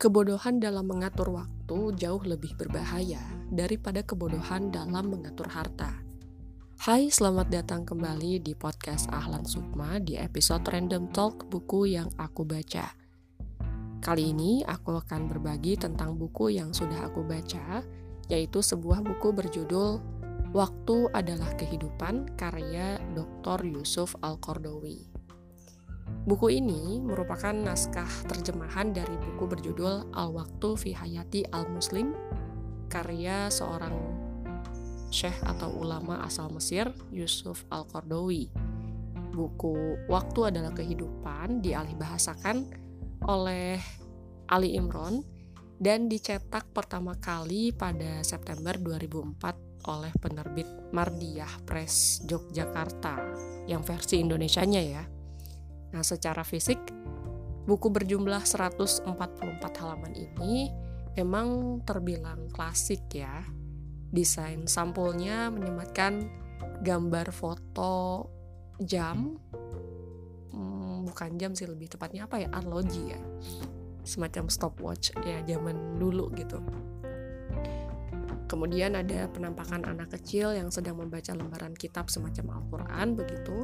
Kebodohan dalam mengatur waktu jauh lebih berbahaya daripada kebodohan dalam mengatur harta. Hai, selamat datang kembali di podcast Ahlan Sukma di episode Random Talk buku yang aku baca. Kali ini aku akan berbagi tentang buku yang sudah aku baca, yaitu sebuah buku berjudul Waktu adalah Kehidupan karya Dr. Yusuf Al-Qardawi. Buku ini merupakan naskah terjemahan dari buku berjudul Al-Waktu fi Hayati Al-Muslim karya seorang syekh atau ulama asal Mesir Yusuf Al-Qardawi. Buku Waktu adalah Kehidupan dialih bahasakan oleh Ali Imron dan dicetak pertama kali pada September 2004 oleh penerbit Mardiyah Press Yogyakarta yang versi Indonesianya ya. Nah, secara fisik buku berjumlah 144 halaman ini memang terbilang klasik ya. Desain sampulnya menyematkan gambar foto jam hmm, bukan jam sih lebih tepatnya apa ya arloji ya. Semacam stopwatch ya zaman dulu gitu. Kemudian ada penampakan anak kecil yang sedang membaca lembaran kitab semacam Al-Quran begitu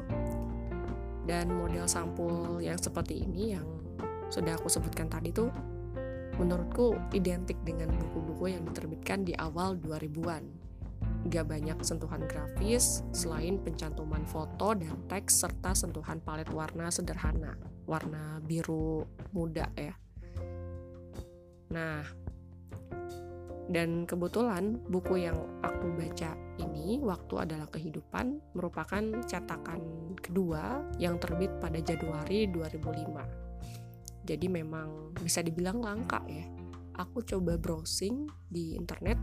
dan model sampul yang seperti ini yang sudah aku sebutkan tadi tuh menurutku identik dengan buku-buku yang diterbitkan di awal 2000-an. Gak banyak sentuhan grafis selain pencantuman foto dan teks serta sentuhan palet warna sederhana, warna biru muda ya. Nah, dan kebetulan buku yang aku baca ini, Waktu adalah Kehidupan, merupakan cetakan kedua yang terbit pada Januari 2005. Jadi memang bisa dibilang langka ya. Aku coba browsing di internet,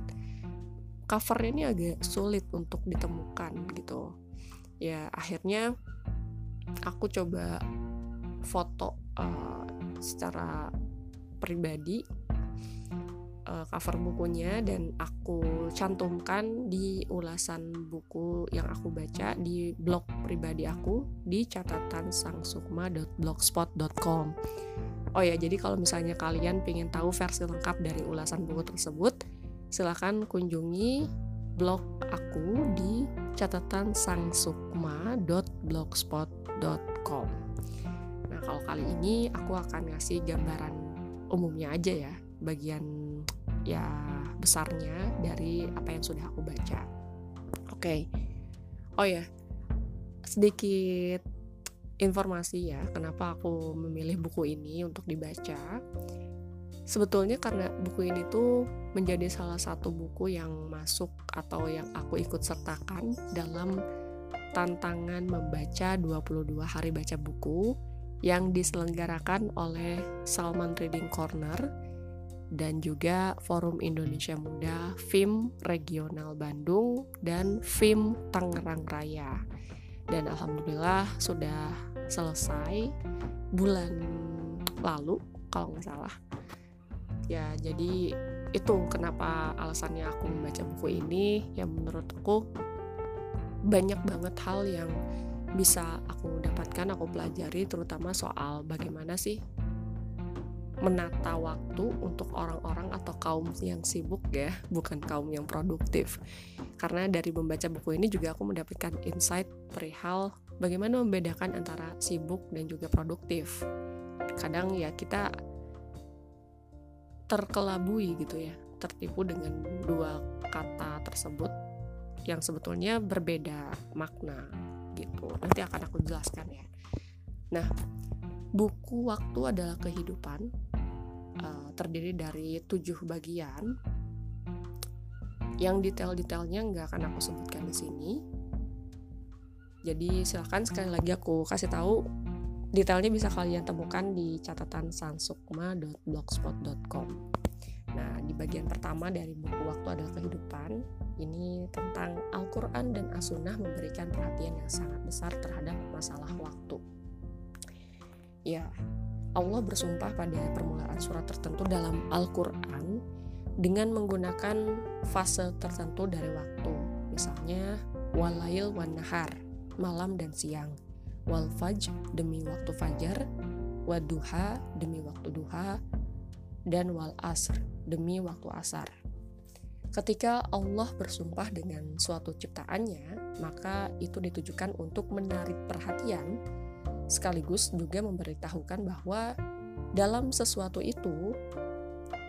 covernya ini agak sulit untuk ditemukan gitu. Ya akhirnya aku coba foto uh, secara pribadi uh, cover bukunya dan aku cantumkan di ulasan buku yang aku baca di blog pribadi aku di catatan sangsukma.blogspot.com. Oh ya, jadi kalau misalnya kalian pengen tahu versi lengkap dari ulasan buku tersebut, silahkan kunjungi blog aku di catatan sangsukma.blogspot.com. Nah, kalau kali ini aku akan ngasih gambaran umumnya aja ya, bagian ya besarnya dari apa yang sudah aku baca. Oke. Okay. Oh ya, sedikit informasi ya, kenapa aku memilih buku ini untuk dibaca. Sebetulnya karena buku ini tuh menjadi salah satu buku yang masuk atau yang aku ikut sertakan dalam tantangan membaca 22 hari baca buku yang diselenggarakan oleh Salman Reading Corner dan juga Forum Indonesia Muda, FIM Regional Bandung, dan FIM Tangerang Raya. Dan alhamdulillah sudah selesai bulan lalu kalau nggak salah. Ya jadi itu kenapa alasannya aku membaca buku ini yang menurutku banyak banget hal yang bisa aku dapatkan, aku pelajari terutama soal bagaimana sih menata waktu untuk orang-orang atau kaum yang sibuk ya, bukan kaum yang produktif. Karena dari membaca buku ini juga aku mendapatkan insight perihal bagaimana membedakan antara sibuk dan juga produktif. Kadang ya kita terkelabui gitu ya, tertipu dengan dua kata tersebut yang sebetulnya berbeda makna gitu. Nanti akan aku jelaskan ya. Nah, buku waktu adalah kehidupan uh, terdiri dari tujuh bagian. Yang detail-detailnya nggak akan aku sebutkan di sini. Jadi silahkan sekali lagi aku kasih tahu detailnya bisa kalian temukan di catatan sansukma.blogspot.com Nah, di bagian pertama dari buku Waktu Adalah Kehidupan, ini tentang Al-Quran dan As-Sunnah memberikan perhatian yang sangat besar terhadap masalah waktu. Ya, Allah bersumpah pada permulaan surat tertentu dalam Al-Quran dengan menggunakan fase tertentu dari waktu. Misalnya, walail wan nahar, malam dan siang. Wal faj demi waktu fajar, waduha demi waktu duha, dan wal asr demi waktu asar. Ketika Allah bersumpah dengan suatu ciptaannya, maka itu ditujukan untuk menarik perhatian sekaligus juga memberitahukan bahwa dalam sesuatu itu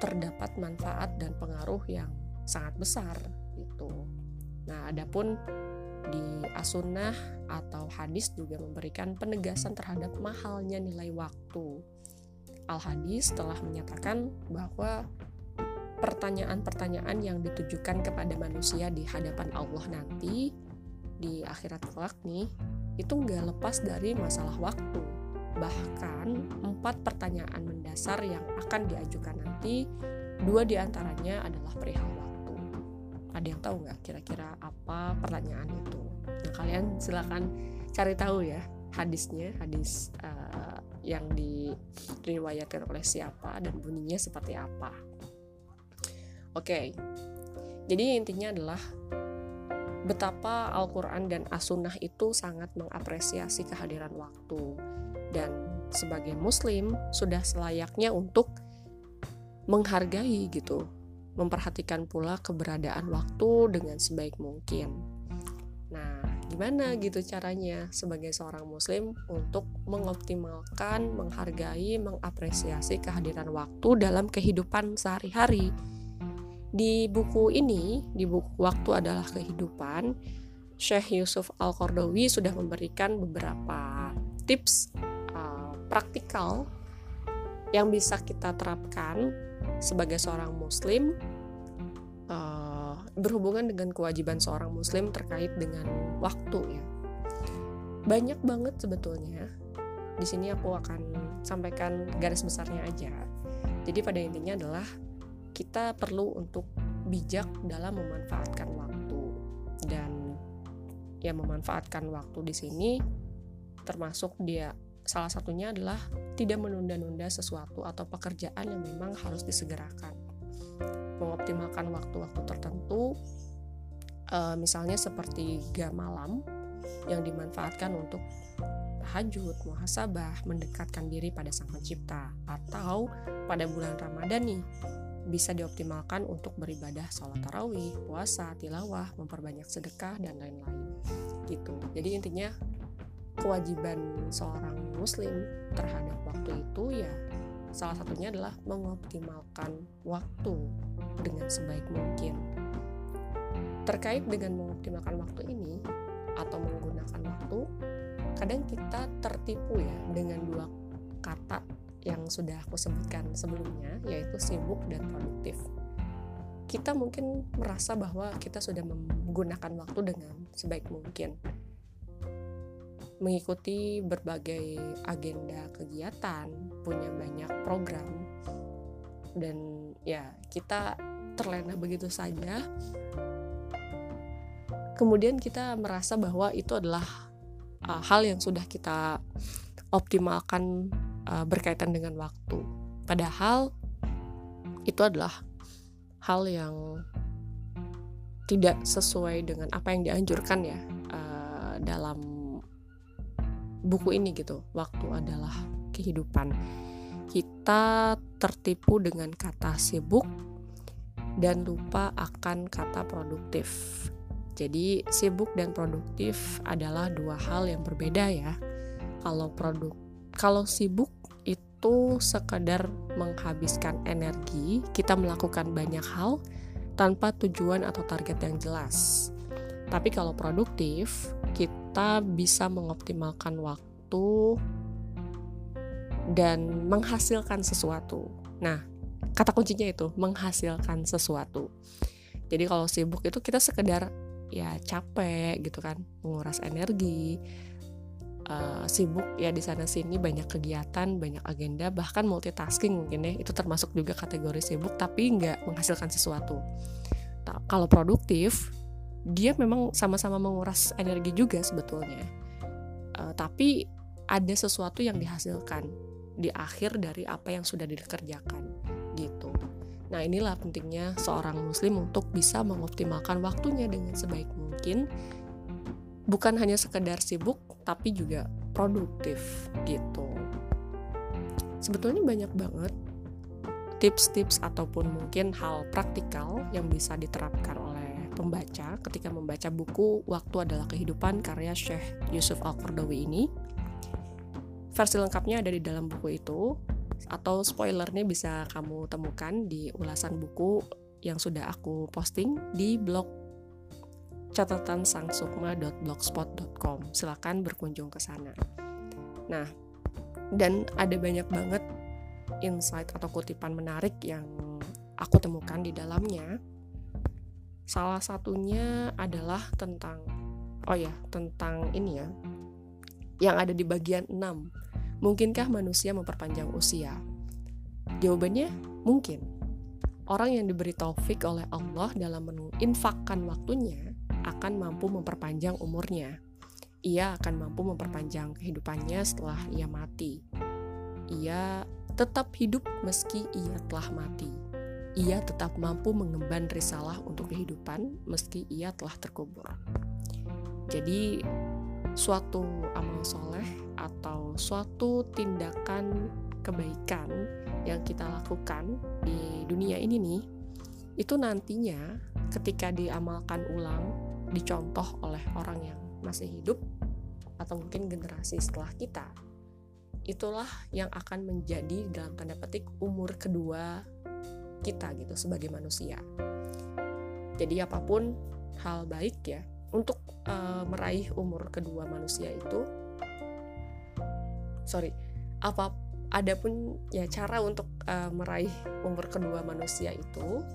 terdapat manfaat dan pengaruh yang sangat besar itu. Nah, adapun di asunah atau hadis juga memberikan penegasan terhadap mahalnya nilai waktu. Al-Hadis telah menyatakan bahwa pertanyaan-pertanyaan yang ditujukan kepada manusia di hadapan Allah nanti di akhirat kelak nih itu nggak lepas dari masalah waktu. Bahkan empat pertanyaan mendasar yang akan diajukan nanti dua di antaranya adalah perihal waktu. Ada yang tahu nggak kira-kira apa pertanyaan itu? Nah kalian silakan cari tahu ya hadisnya, hadis uh, yang diriwayatkan oleh siapa dan bunyinya seperti apa. Oke, okay. jadi intinya adalah betapa Al-Quran dan As-Sunnah itu sangat mengapresiasi kehadiran waktu. Dan sebagai muslim sudah selayaknya untuk menghargai gitu. Memperhatikan pula keberadaan waktu dengan sebaik mungkin. Nah gimana gitu caranya sebagai seorang muslim untuk mengoptimalkan, menghargai, mengapresiasi kehadiran waktu dalam kehidupan sehari-hari. Di buku ini, di buku Waktu adalah Kehidupan, Syekh Yusuf Al-Qardawi sudah memberikan beberapa tips uh, praktikal yang bisa kita terapkan sebagai seorang muslim berhubungan dengan kewajiban seorang muslim terkait dengan waktu ya. Banyak banget sebetulnya. Di sini aku akan sampaikan garis besarnya aja. Jadi pada intinya adalah kita perlu untuk bijak dalam memanfaatkan waktu. Dan ya memanfaatkan waktu di sini termasuk dia salah satunya adalah tidak menunda-nunda sesuatu atau pekerjaan yang memang harus disegerakan. Mengoptimalkan waktu-waktu tertentu uh, misalnya seperti gak malam yang dimanfaatkan untuk tahajud, muhasabah, mendekatkan diri pada Sang Pencipta atau pada bulan Ramadan nih bisa dioptimalkan untuk beribadah sholat tarawih, puasa, tilawah, memperbanyak sedekah dan lain-lain gitu. Jadi intinya kewajiban seorang muslim terhadap waktu itu ya salah satunya adalah mengoptimalkan waktu dengan sebaik mungkin. Terkait dengan mengoptimalkan waktu ini atau menggunakan waktu, kadang kita tertipu ya dengan dua kata yang sudah aku sebutkan sebelumnya, yaitu sibuk dan produktif. Kita mungkin merasa bahwa kita sudah menggunakan waktu dengan sebaik mungkin, mengikuti berbagai agenda kegiatan, punya banyak program, dan ya kita terlena begitu saja. Kemudian kita merasa bahwa itu adalah uh, hal yang sudah kita optimalkan uh, berkaitan dengan waktu. Padahal itu adalah hal yang tidak sesuai dengan apa yang dianjurkan ya uh, dalam buku ini gitu. Waktu adalah kehidupan. Kita tertipu dengan kata sibuk dan lupa akan kata produktif. Jadi sibuk dan produktif adalah dua hal yang berbeda ya. Kalau produk kalau sibuk itu sekadar menghabiskan energi kita melakukan banyak hal tanpa tujuan atau target yang jelas tapi kalau produktif, kita bisa mengoptimalkan waktu dan menghasilkan sesuatu. Nah, kata kuncinya itu menghasilkan sesuatu. Jadi kalau sibuk itu kita sekedar ya capek gitu kan, menguras energi, uh, sibuk ya di sana sini banyak kegiatan, banyak agenda, bahkan multitasking mungkin ya. Itu termasuk juga kategori sibuk tapi nggak menghasilkan sesuatu. Nah, kalau produktif dia memang sama-sama menguras energi juga sebetulnya. Uh, tapi ada sesuatu yang dihasilkan di akhir dari apa yang sudah dikerjakan gitu. Nah inilah pentingnya seorang muslim untuk bisa mengoptimalkan waktunya dengan sebaik mungkin. Bukan hanya sekedar sibuk tapi juga produktif gitu sebetulnya banyak banget tips-tips ataupun mungkin hal praktikal yang bisa diterapkan oleh pembaca ketika membaca buku Waktu Adalah Kehidupan karya Syekh Yusuf Al-Qardawi ini. Versi lengkapnya ada di dalam buku itu atau spoilernya bisa kamu temukan di ulasan buku yang sudah aku posting di blog catatan sangsukma.blogspot.com. Silakan berkunjung ke sana. Nah, dan ada banyak banget insight atau kutipan menarik yang aku temukan di dalamnya. Salah satunya adalah tentang oh ya, tentang ini ya. Yang ada di bagian 6. Mungkinkah manusia memperpanjang usia? Jawabannya mungkin. Orang yang diberi taufik oleh Allah dalam menginfakkan waktunya akan mampu memperpanjang umurnya. Ia akan mampu memperpanjang kehidupannya setelah ia mati. Ia tetap hidup meski ia telah mati. Ia tetap mampu mengemban risalah untuk kehidupan meski ia telah terkubur. Jadi, suatu amal soleh atau suatu tindakan kebaikan yang kita lakukan di dunia ini nih, itu nantinya ketika diamalkan ulang, dicontoh oleh orang yang masih hidup atau mungkin generasi setelah kita, itulah yang akan menjadi dalam tanda petik umur kedua kita gitu sebagai manusia. Jadi apa pun hal baik ya untuk uh, meraih umur kedua manusia itu sorry apa ada pun ya cara untuk uh, meraih umur kedua manusia itu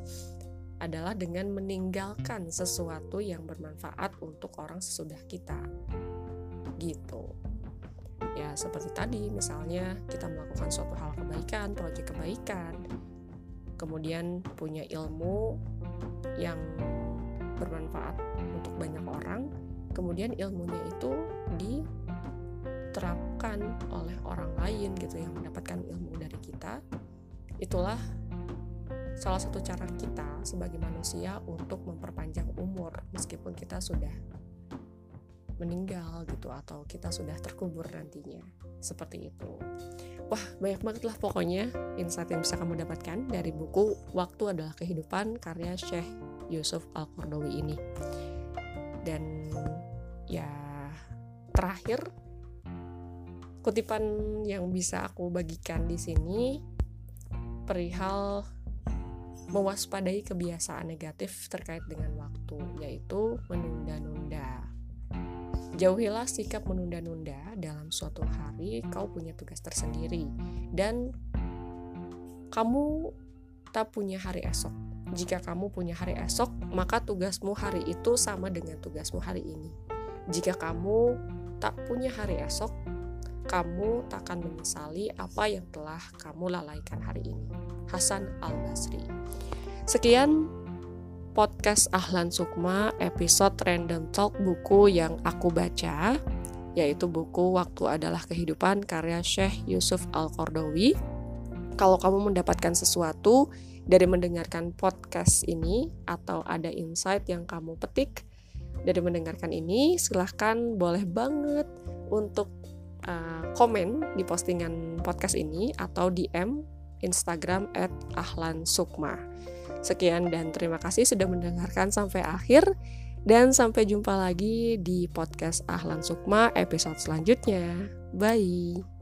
adalah dengan meninggalkan sesuatu yang bermanfaat untuk orang sesudah kita. Gitu. Ya seperti tadi misalnya kita melakukan suatu hal kebaikan proyek kebaikan kemudian punya ilmu yang bermanfaat untuk banyak orang kemudian ilmunya itu diterapkan oleh orang lain gitu yang mendapatkan ilmu dari kita. Itulah salah satu cara kita sebagai manusia untuk memperpanjang umur meskipun kita sudah meninggal gitu atau kita sudah terkubur nantinya. Seperti itu. Wah banyak banget lah pokoknya insight yang bisa kamu dapatkan dari buku Waktu Adalah Kehidupan karya Syekh Yusuf Al-Qardawi ini. Dan ya terakhir kutipan yang bisa aku bagikan di sini perihal mewaspadai kebiasaan negatif terkait dengan waktu yaitu menunda-nunda Jauhilah sikap menunda-nunda dalam suatu hari kau punya tugas tersendiri dan kamu tak punya hari esok. Jika kamu punya hari esok, maka tugasmu hari itu sama dengan tugasmu hari ini. Jika kamu tak punya hari esok, kamu tak akan menyesali apa yang telah kamu lalaikan hari ini. Hasan Al-Basri. Sekian podcast Ahlan Sukma episode Random Talk buku yang aku baca yaitu buku Waktu Adalah Kehidupan karya Syekh Yusuf Al-Qardawi. Kalau kamu mendapatkan sesuatu dari mendengarkan podcast ini atau ada insight yang kamu petik dari mendengarkan ini, silahkan boleh banget untuk uh, komen di postingan podcast ini atau DM Instagram at Ahlan Sukma. Sekian dan terima kasih sudah mendengarkan sampai akhir dan sampai jumpa lagi di podcast Ahlan Sukma episode selanjutnya. Bye.